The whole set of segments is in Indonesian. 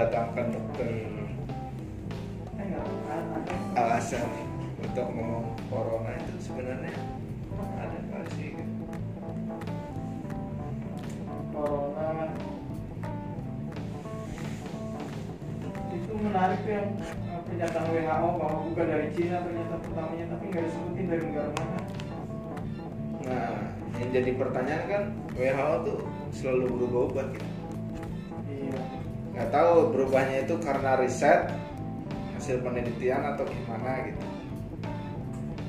mendatangkan dokter alasan untuk ngomong corona itu sebenarnya ada nggak sih? Corona. Itu menarik eh, pernyataan WHO bahwa bukan dari Cina ternyata pertamanya tapi nggak disebutin dari negara mana. Nah yang jadi pertanyaan kan WHO tuh selalu berubah-ubah gitu nggak tahu berubahnya itu karena riset hasil penelitian atau gimana gitu.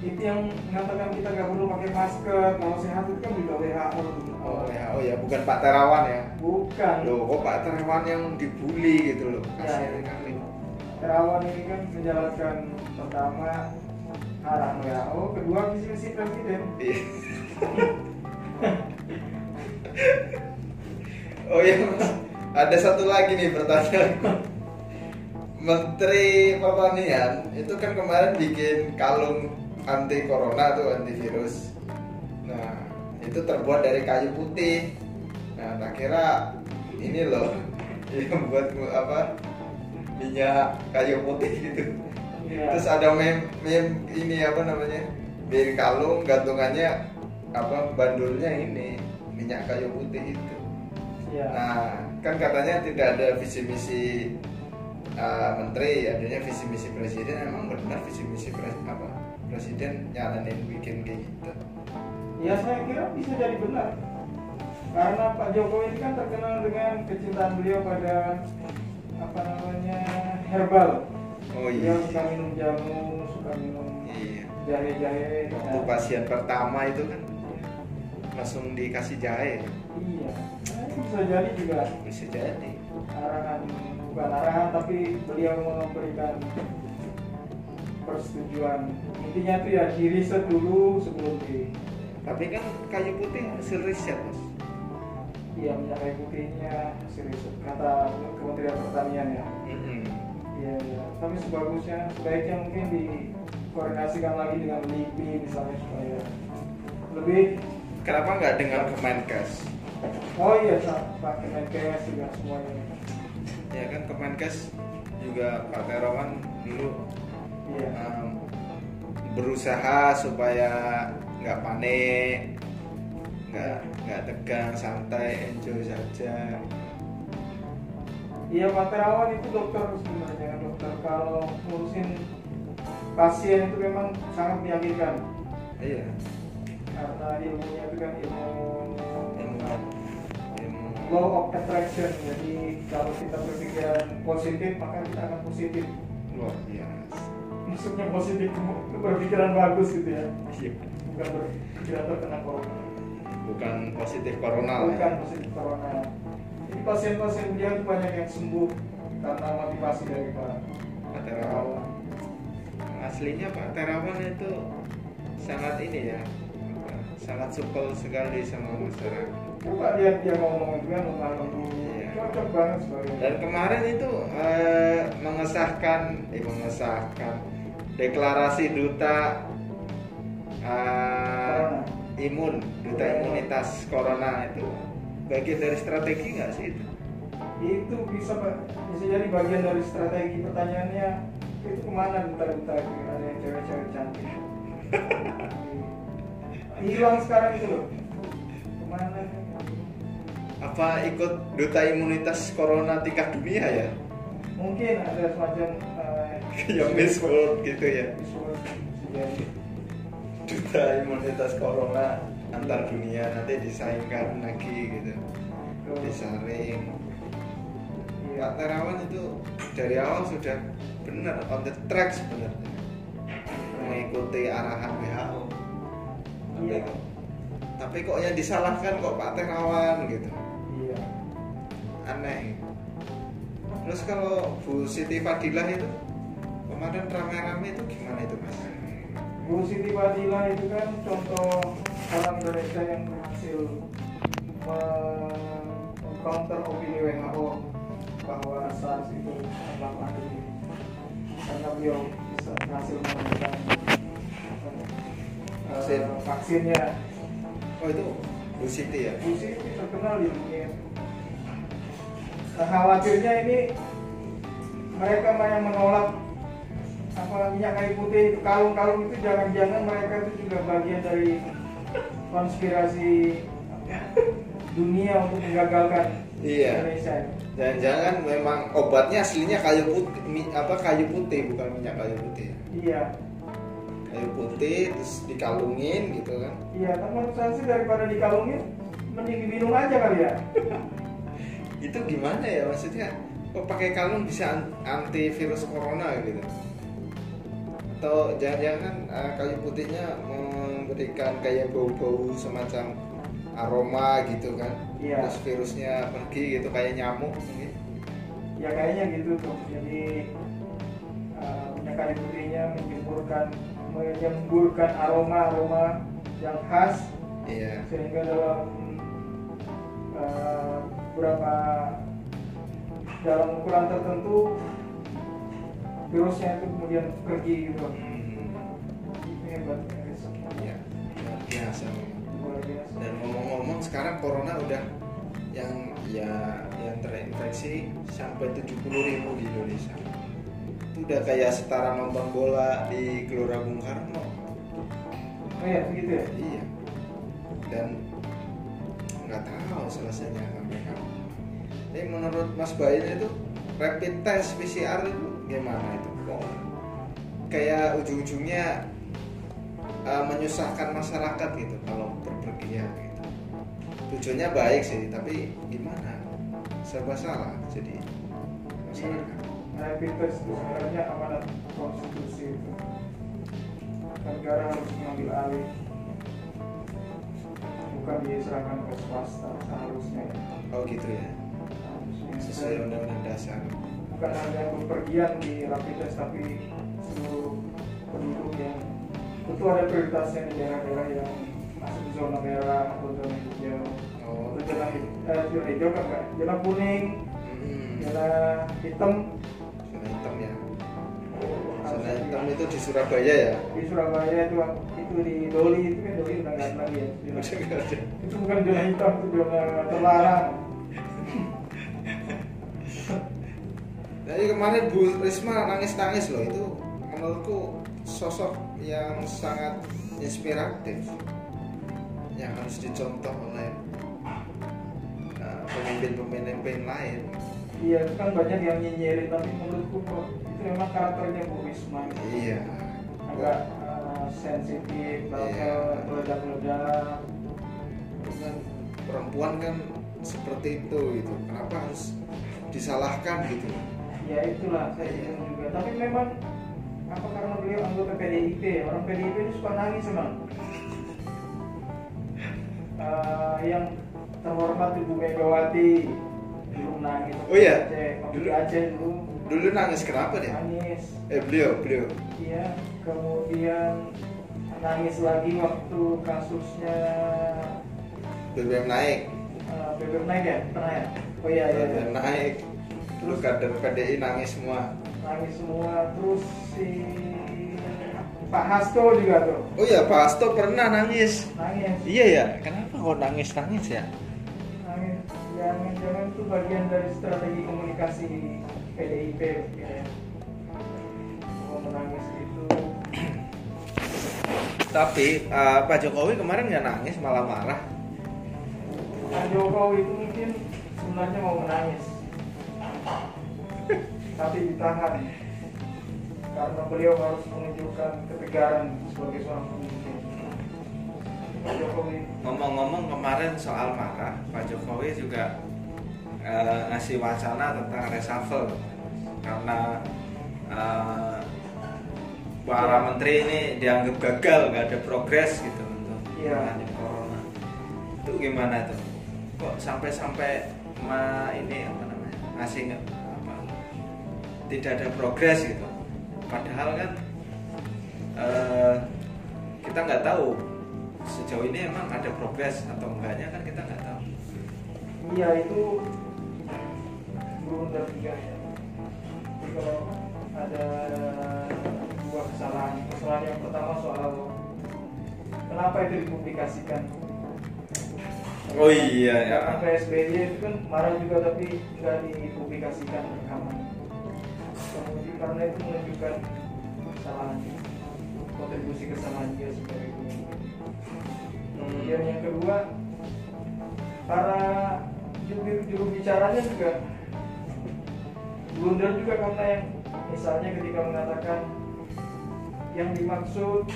Itu yang mengatakan kita nggak perlu pakai masker kalau sehat itu kan juga WHO oh WHO ya bukan Pak Terawan ya? Bukan. Loh kok Pak Terawan yang dibully gitu loh? Ya. kasihan kali Terawan ini kan menjalankan pertama arahan WHO kedua visi misi presiden. Iya. oh iya Mas. Ada satu lagi nih pertanyaan Menteri Pertanian itu kan kemarin bikin kalung anti corona tuh antivirus. Nah itu terbuat dari kayu putih. Nah tak kira ini loh yang buat apa minyak kayu putih gitu. Iya. Terus ada mem, mem ini apa namanya dari kalung gantungannya apa bandulnya ini minyak kayu putih itu. Iya. Nah, kan katanya tidak ada visi misi uh, menteri, adanya visi misi presiden. Emang benar visi misi pres apa presiden nyaranin bikin kayak gitu? Ya saya kira bisa jadi benar Karena Pak Jokowi ini kan terkenal dengan kecintaan beliau pada apa namanya herbal Oh iya. suka minum jamu, suka minum Iya. jahe-jahe Waktu ya. pasien pertama itu kan langsung dikasih jahe, Iya, bisa jadi juga bisa jadi. arahan bukan arahan tapi beliau memberikan persetujuan intinya tuh ya di riset dulu sebelum di Tapi kan kayu putih hasil riset, Mas. iya minyak kayu putihnya hasil riset kata Kementerian Pertanian ya iya iya tapi sebagusnya sebaiknya mungkin dikoordinasikan lagi dengan LIPI misalnya supaya lebih Kenapa nggak dengan Kemenkes? Oh iya Pak Kemenkes juga semuanya. Ya kan Kemenkes juga Pak Terawan dulu. Iya. Um, berusaha supaya nggak panik nggak nggak tegang santai enjoy saja. Iya Pak Terawan itu dokter sebenarnya dokter. Kalau ngurusin pasien itu memang sangat meyakinkan iya karena ilmunya itu kan ilmu ilmu ilmu. law of attraction. Jadi kalau kita berpikiran positif maka kita akan positif. Luar biasa. Maksudnya positif berpikiran bagus gitu ya? Iya. bukan berpikiran terkena corona. Bukan positif corona lah bukan ya. positif corona. Jadi pasien-pasien dia itu banyak yang sembuh karena motivasi dari Pak Pak Terawan. Aslinya Pak Terawan itu sangat ini ya sangat supel sekali sama masyarakat Coba lihat dia ngomong lemah lembut, Iya. cocok banget sebagai Dan kemarin itu eh, mengesahkan, eh, mengesahkan deklarasi duta eh, imun, duta imunitas corona itu. Bagian dari strategi nggak sih itu? itu bisa bisa jadi bagian dari strategi. Pertanyaannya itu ke mana duta-duta yang cewek-cewek cantik hilang sekarang itu loh ke mana Apa ikut duta imunitas corona tingkat dunia ya? mungkin ada semacam uh, Yang Miss World gitu ya? Miss World. Duta imunitas corona antar dunia nanti disaingkan lagi gitu, disaring. Iya. Pak Terawan itu dari awal sudah benar on the track sebenarnya mengikuti arahan WHO. Tapi, Iya. kok, tapi kok yang disalahkan kok Pak Terawan gitu, iya aneh. Terus kalau Bu Siti Fadilah itu kemarin rame-rame itu gimana itu mas? Bu Siti Fadila itu kan contoh orang Indonesia yang berhasil counter opini WHO bahwa SARS itu adalah pandemi karena beliau bisa berhasil menemukan Vaksin. vaksinnya Oh itu Bu Siti ya? Bu Siti terkenal di dunia nah, khawatirnya ini mereka yang menolak apa minyak kayu putih itu kalung-kalung itu jangan-jangan mereka itu juga bagian dari konspirasi dunia untuk menggagalkan Iya. Indonesia. Jangan-jangan memang obatnya aslinya kayu putih, apa kayu putih bukan minyak kayu putih. Iya, Kayu putih terus dikalungin gitu kan. iya. Tapi menurut saya sih daripada dikalungin, mending diminum aja kali ya. Itu gimana ya maksudnya? Kok pakai kalung bisa an- antivirus corona gitu? Atau jangan-jangan eh, kayu putihnya memberikan kayak bau-bau semacam aroma gitu kan? Iya. Terus virusnya pergi gitu kayak nyamuk mungkin. Ya kayaknya gitu tuh. Jadi uh, minyak kayu putihnya menyemburkan menyemburkan aroma-aroma yang khas Iya. sehingga dalam uh, beberapa dalam ukuran tertentu virusnya itu kemudian pergi gitu. Hmm, hebat. memang. Luar biasa. Dan ngomong-ngomong sekarang corona udah yang ya yang terinfeksi sampai 70 ribu di Indonesia. Itu udah kayak setara nonton bola di Gelora Bung Karno. Oh iya, begitu ya. Iya. Dan nggak tahu selesainya sampai kapan. Tapi menurut Mas Bayin itu rapid test PCR itu gimana itu? Kok kayak ujung-ujungnya uh, menyusahkan masyarakat gitu kalau berpergian gitu. Tujuannya baik sih, tapi gimana? Serba salah jadi masyarakat. Rapid test itu sebenarnya amanat konstitusi itu. Negara harus mengambil alih bukan diserahkan ke swasta seharusnya Oh gitu ya. Sesuai undang-undang dasar. bukan hanya bepergian di rapid test tapi seluruh penduduk yang tentu ada prioritasnya di daerah-daerah yang masuk zona merah atau zona hijau Oh. atau zona hijau, eh, zona hijau kan zona kuning Hmm. zona hitam ya. Di- itu di Surabaya ya. di Surabaya itu itu di Doli itu kan Doli udah nggak ada lagi ya itu bukan zona hitam itu zona terlarang Jadi kemarin Bu Risma nangis-nangis loh itu menurutku sosok yang sangat inspiratif yang harus dicontoh oleh uh, pemimpin-pemimpin lain. iya kan banyak yang nyinyirin tapi menurutku kok itu memang karakternya Bu Risma Iya. agak uh, sensitif Iya. bahkan meledak-meledak Dengan perempuan kan seperti itu gitu. Kenapa harus disalahkan gitu? ya itulah saya bingung juga tapi memang apa karena beliau anggota PDIP orang PDIP itu suka nangis memang Eh, yang terhormat Ibu Megawati dulu nangis Oh iya? Aceh, Dulu- Aceh dulu Dulu nangis kenapa deh? nangis Eh beliau, beliau. iya kemudian nangis lagi waktu kasusnya BBM naik. eh, BBM naik ya pernah ya oh iya iya, iya. BBM naik. Terus kader PDI nangis semua. nangis semua terus si Pak Hasto juga tuh Oh iya, Pak Hasto pernah nangis. nangis Iya ya, kenapa kok nangis nangis ya? nangis jangan-jangan itu bagian dari strategi komunikasi PDIP ya. mau menangis itu Tapi eh, Pak Jokowi kemarin nggak nangis, malah marah. Pak Jokowi itu mungkin sebenarnya mau menangis. Tapi ditahan karena beliau harus menunjukkan ketegaran sebagai seorang pemimpin. Pak Jokowi. Ngomong-ngomong kemarin soal marah, Pak Jokowi juga eh, ngasih wacana tentang reshuffle karena eh, para menteri ini dianggap gagal, nggak ada progres gitu untuk menangani corona. Itu gimana tuh? Kok sampai-sampai ma ini apa namanya ngasih nge- apa tidak ada progres gitu. Padahal kan eh, kita nggak tahu sejauh ini emang ada progres atau enggaknya kan kita nggak tahu. Iya itu blunder juga ya. Kalau ada dua kesalahan, kesalahan yang pertama soal kenapa itu dipublikasikan. Oh iya ya. Karena PSBY itu kan marah juga tapi nggak dipublikasikan rekaman. kemudian karena itu menunjukkan kesalahan kontribusi kesalahan dia sebagai pemimpin kemudian yang kedua para juru, juru bicaranya juga blunder juga karena yang misalnya ketika mengatakan yang dimaksud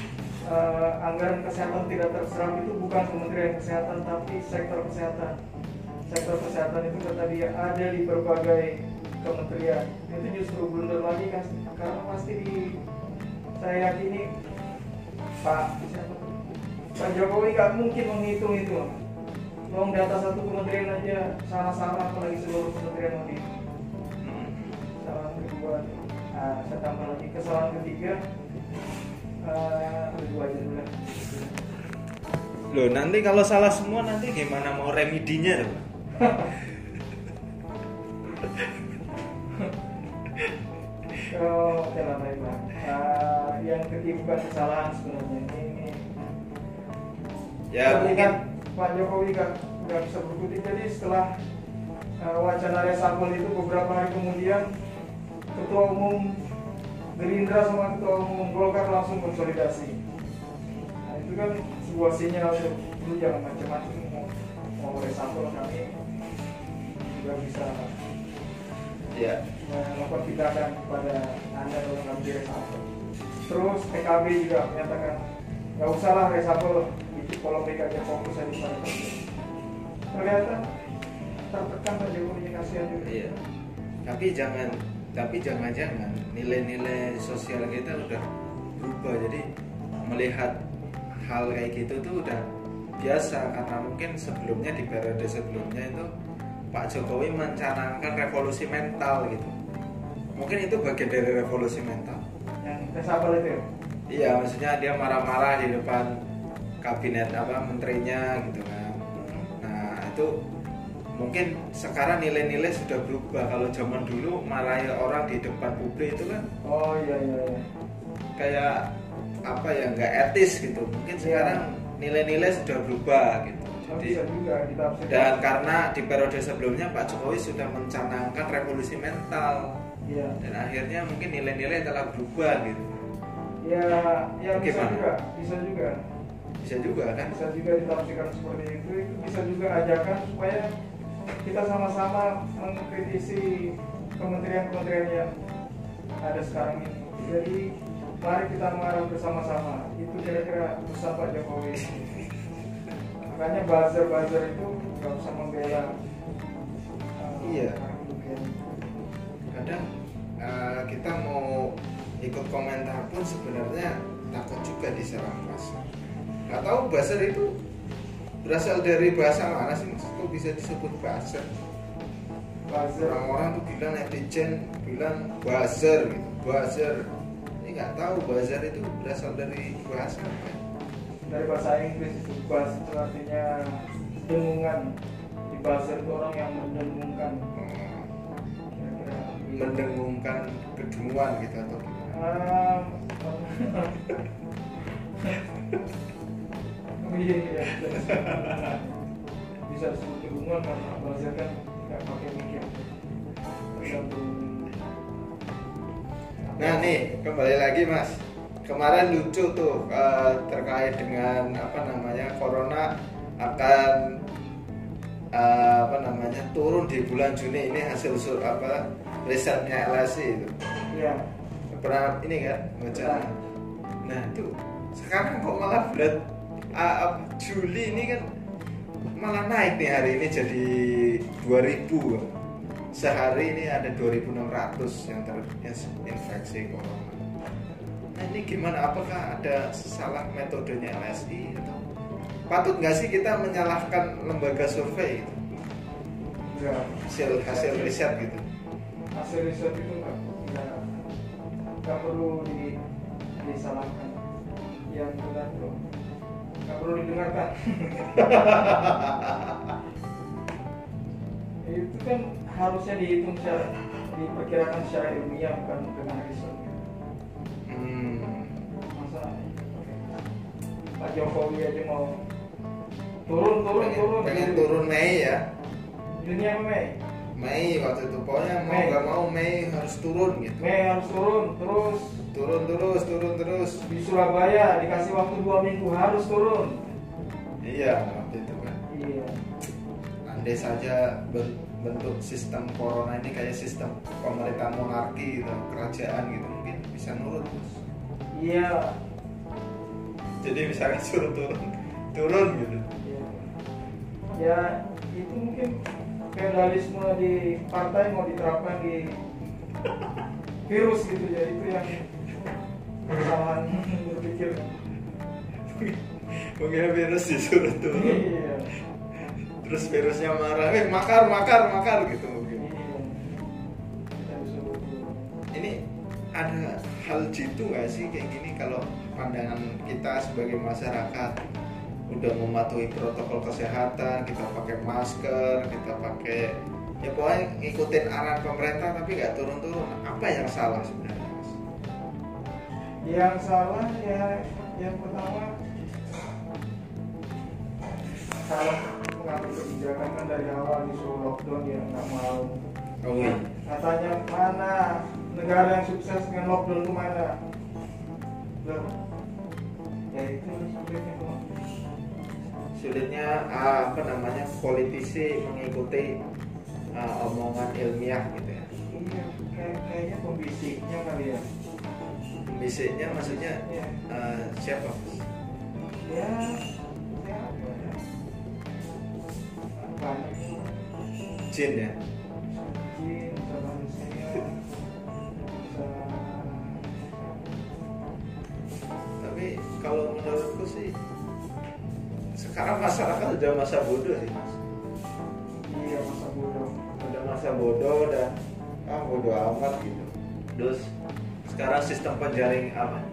eh, anggaran kesehatan tidak terserap itu bukan Kementerian Kesehatan tapi sektor kesehatan. Sektor kesehatan itu kata dia ada di berbagai kementerian. Itu justru blunder lagi kan karena pasti di saya yakini Pak? Pak Jokowi nggak mungkin menghitung itu. Uang data satu kementerian aja salah-salah apalagi seluruh kementerian mau saya tambah lagi kesalahan ketiga uh, dua aja dulu. Loh, nanti kalau salah semua nanti gimana mau remedinya tuh? Oh, oke lah baiklah. Uh, yang ketiga bukan kesalahan sebenarnya ini. Ya, mungkin kan Pak Jokowi nggak nggak bisa berkutik. Jadi setelah uh, wacana reshuffle itu beberapa hari kemudian Ketua Umum Gerindra sama Ketua Umum Golkar langsung konsolidasi. Nah itu kan sebuah sinyal untuk lu jangan macam-macam mau mau reshuffle kami juga bisa ya. melakukan tindakan kepada anda dalam mengambil reshuffle. Terus PKB juga menyatakan nggak usahlah reshuffle itu polemik aja fokus aja pada. Ternyata tertekan Pak Jokowi kasihan juga. Iya. Tapi jangan tapi jangan-jangan nilai-nilai sosial kita udah berubah. Jadi melihat hal kayak gitu tuh udah biasa karena mungkin sebelumnya di periode sebelumnya itu Pak Jokowi mencanangkan revolusi mental gitu. Mungkin itu bagian dari revolusi mental. Yang reshuffle itu ya? Iya, maksudnya dia marah-marah di depan kabinet apa menterinya gitu kan. Nah, itu mungkin sekarang nilai-nilai sudah berubah. Kalau zaman dulu marahin orang di depan publik itu kan Oh iya iya. iya. kayak apa ya nggak etis gitu. Mungkin sekarang nilai-nilai sudah berubah gitu. Oh, Jadi bisa juga ditafsirkan. dan karena di periode sebelumnya Pak Jokowi sudah mencanangkan revolusi mental Iya. dan akhirnya mungkin nilai-nilai telah berubah gitu. Ya, ya bisa Bagaimana? juga, bisa juga. Bisa juga kan? bisa juga ditafsirkan seperti itu itu bisa juga ajakan supaya kita sama-sama mengkritisi kementerian-kementerian yang ada sekarang ini. Jadi mari kita marah bersama-sama. Itu kira-kira pesan Pak Jokowi. Makanya buzzer-buzzer itu nggak usah membela uh, Iya. kadang eh, kita mau ikut komentar pun sebenarnya takut juga diserang buzzer. Nggak tahu buzzer itu berasal dari bahasa mana sih Mas? kok bisa disebut buzzer? Buzzer. Orang-orang tuh bilang netizen bilang buzzer gitu buzzer. Ini nggak tahu buzzer itu berasal dari bahasa apa. Dari bahasa Inggris itu buzz itu artinya dengungan. Di buzzer itu orang yang mendengungkan. Hmm, mendengungkan kedenguan gitu atau gimana? Um, iya iya bisa disebut kebungan karena buzzer kan nggak pakai mikir tergantung Nah nih kembali lagi mas. Kemarin lucu tuh eh, terkait dengan apa namanya corona akan eh, apa namanya turun di bulan Juni. Ini hasil sur apa risetnya LSI itu. Iya. Pernah ini kan baca nah itu sekarang kok malah bulan ah, Juli ini kan malah naik nih hari ini jadi 2000 sehari ini ada 2600 yang terinfeksi corona. Nah ini gimana? Apakah ada salah metodenya LSI atau patut nggak sih kita menyalahkan lembaga survei gitu? enggak hasil hasil riset gitu. Hasil riset itu nggak nggak perlu di, disalahkan. Yang benar tuh nggak perlu didengarkan. Itu kan harusnya dihitung secara diperkirakan secara ilmiah bukan dengan riset hmm. masa Pak Jokowi aja mau turun turun pengen, turun. pengen turun Mei ya? Juni apa Mei Mei waktu itu. Pokoknya mau Mei. nggak mau Mei harus turun gitu. Mei harus turun terus. Turun terus turun terus. Di Surabaya dikasih waktu dua minggu harus turun. Iya waktu itu kan. Iya. Andai saja ben- bentuk sistem corona ini kayak sistem pemerintahan monarki gitu kerajaan gitu mungkin bisa nurut Bos. iya. Jadi misalkan suruh turun turun gitu. Iya. ya itu mungkin feudalisme di partai mau diterapkan di virus gitu ya itu yang kesalahan berpikir. Mungkin virus disuruh turun iya terus virusnya marah eh makar makar makar gitu mungkin. Iya ini ada hal jitu nggak sih kayak gini kalau pandangan kita sebagai masyarakat udah mematuhi protokol kesehatan kita pakai masker kita pakai ya pokoknya ngikutin arahan pemerintah tapi nggak turun-turun apa yang salah sebenarnya Mas? yang salah ya yang pertama salah mengambil kebijakan kan dari awal disuruh lockdown ya nggak mau. Oh iya. Katanya mana negara yang sukses dengan lockdown itu mana? Loh, ya itu tuh sulitnya ah, apa namanya politisi mengikuti ah, omongan ilmiah gitu ya. Iya kayak kayaknya pembisiknya kali ya. Bisiknya maksudnya ya ah, siapa? Ya ya apa ya? Banyak Jin ya sekarang masyarakat udah masa bodoh sih mas. Iya masa bodoh. Udah masa bodoh udah ah bodoh amat gitu. Terus sekarang sistem penjaring apa?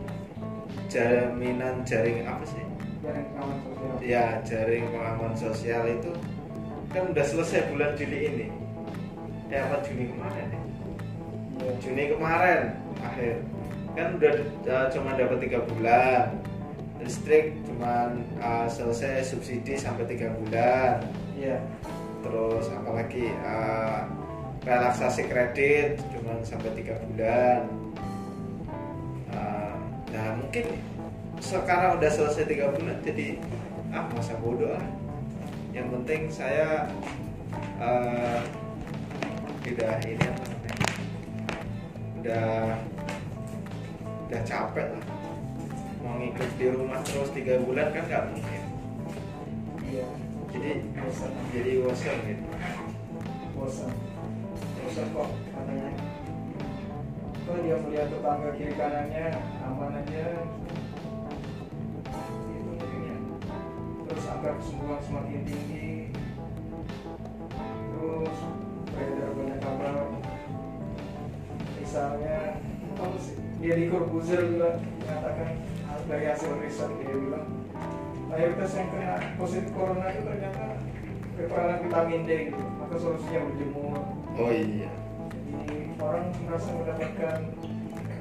Jaminan jaring apa sih? Jaring pengaman sosial. Ya jaring pengaman sosial itu kan udah selesai bulan Juli ini. Eh apa Juni kemarin ya? Iya. Juni kemarin akhir. Kan udah uh, cuma dapat tiga bulan listrik cuma uh, selesai subsidi sampai tiga bulan. Iya. Terus apalagi uh, relaksasi kredit cuma sampai tiga bulan. Uh, nah mungkin sekarang udah selesai tiga bulan jadi ah masa bodoh ah yang penting saya uh, udah ini apa namanya udah udah capek lah mau ngikut di rumah terus tiga bulan kan nggak mungkin. Iya. Jadi bosan. Jadi bosan gitu. Bosan. Bosan kok katanya. Kalau dia melihat tetangga kiri kanannya aman aja. Itu mungkin ya terus angka kesembuhan semakin tinggi. Terus beredar banyak kabar. Misalnya si Deddy Corbuzier juga dari hasil riset dia bilang mayoritas yang kena positif corona itu ternyata kekurangan vitamin D gitu maka solusinya berjemur. Oh iya. Jadi orang merasa mendapatkan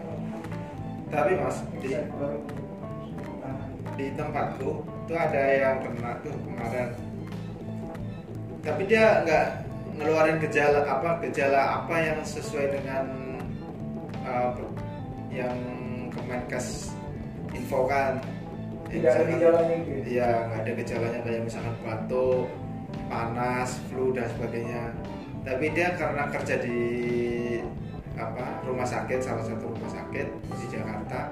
uh, tapi mas di, baru. Nah, di tempatku tuh ada yang kena tuh kemarin. Tapi dia nggak ngeluarin gejala apa gejala apa yang sesuai dengan uh, yang Kemenkes infokan Ya, tidak ada gejalanya gitu ya? Iya, nggak ada gejalanya kayak misalkan batuk, panas, flu dan sebagainya. Tapi dia karena kerja di apa rumah sakit salah satu rumah sakit di Jakarta,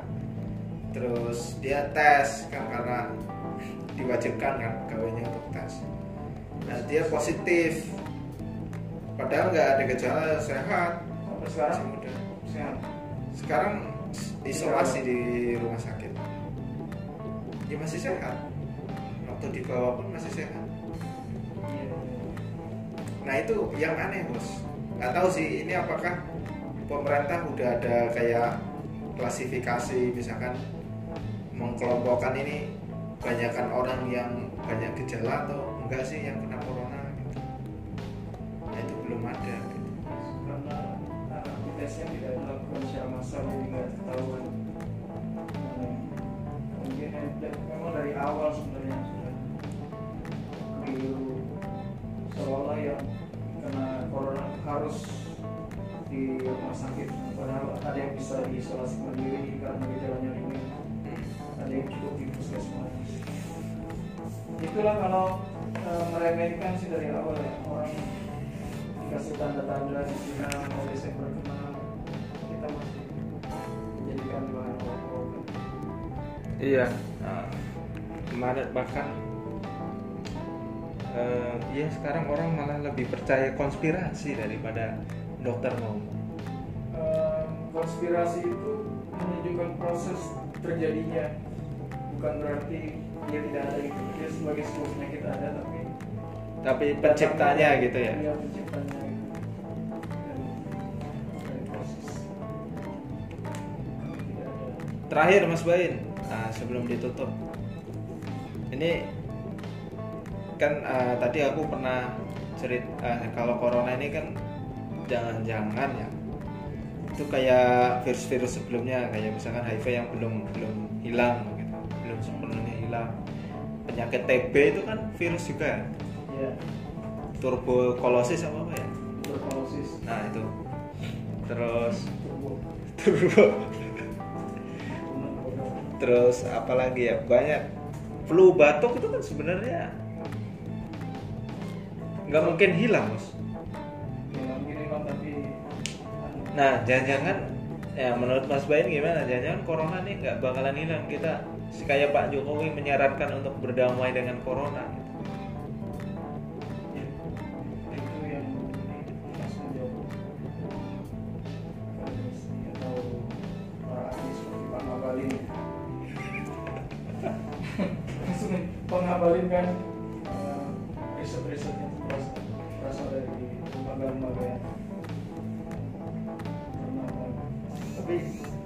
terus dia tes kan karena diwajibkan kan pegawainya untuk tes. Nah dia positif, padahal nggak ada gejala sehat, sekarang sehat Sekarang isolasi di rumah sakit. Ya masih sehat. Waktu dibawa pun masih sehat. Nah itu yang aneh bos. Nggak tahu sih ini apakah pemerintah udah ada kayak klasifikasi misalkan mengkelompokkan ini banyakkan orang yang banyak gejala atau enggak sih yang kena corona awal sebenarnya keliru. Seolah yang kena corona sakit. Padahal ada yang bisa diisolasi mandiri karena gejalanya ringan. Ada yang cukup di puskesmas. Itulah kalau eh, meremehkan sih dari awal ya. Orang dikasih tanda-tanda di sini mau Desember kenal kita masih menjadikan bahan rokok Iya. Kemarin bahkan eh, ya sekarang orang malah lebih percaya konspirasi daripada dokter ngomong. Eh, konspirasi itu menunjukkan proses terjadinya. Bukan berarti dia tidak ada itu. Dia sebagai sebuah penyakit ada tapi Tapi penciptanya gitu ya. Iya, penciptanya. Terakhir Mas Bain, nah, sebelum ditutup, ini kan eh, tadi aku pernah cerita kalau corona ini kan jangan-jangan ya. Itu kayak virus-virus sebelumnya kayak misalkan HIV yang belum belum hilang gitu, belum sepenuhnya hilang. Penyakit TB itu kan virus juga ya, ya tuberkulosis apa apa ya? tuberkulosis Nah itu. Terus turbo. Terus apalagi ya? Banyak flu batuk itu kan sebenarnya nggak mungkin hilang mas. Nah jangan-jangan ya menurut mas Bain gimana? Jangan-jangan corona nih nggak bakalan hilang. Kita kayak Pak Jokowi menyarankan untuk berdamai dengan corona. gitu.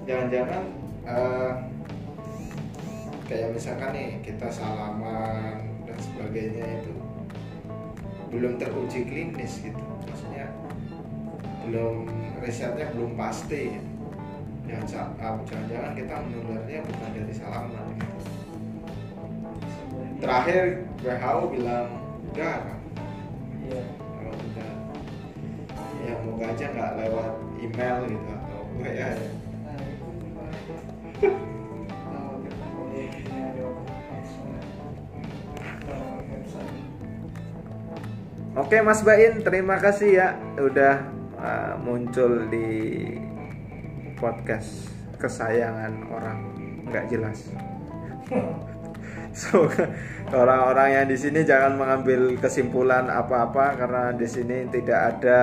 Jangan-jangan eh, kayak misalkan nih kita salaman dan sebagainya itu belum teruji klinis gitu maksudnya belum risetnya belum pasti gitu. ah, jangan-jangan kita menularnya bukan dari salaman gitu. Terakhir WHO bilang enggak kan iya kalau udah ya moga aja nggak lewat email gitu atau enggak ya Oke Mas Bain, terima kasih ya udah uh, muncul di podcast kesayangan orang nggak jelas. So orang-orang yang di sini jangan mengambil kesimpulan apa-apa karena di sini tidak ada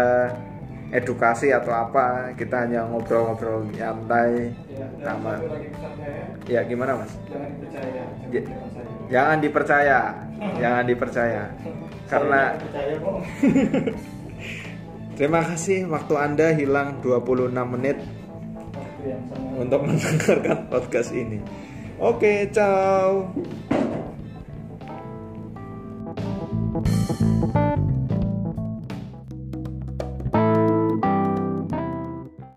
edukasi atau apa. Kita hanya ngobrol-ngobrol nyantai. Ya, pesan saya, Ya gimana Mas? jangan dipercaya Ya. jangan dipercaya, jangan dipercaya. Karena percaya. Terima kasih waktu Anda hilang 26 menit untuk mendengarkan podcast ini. Oke, ciao.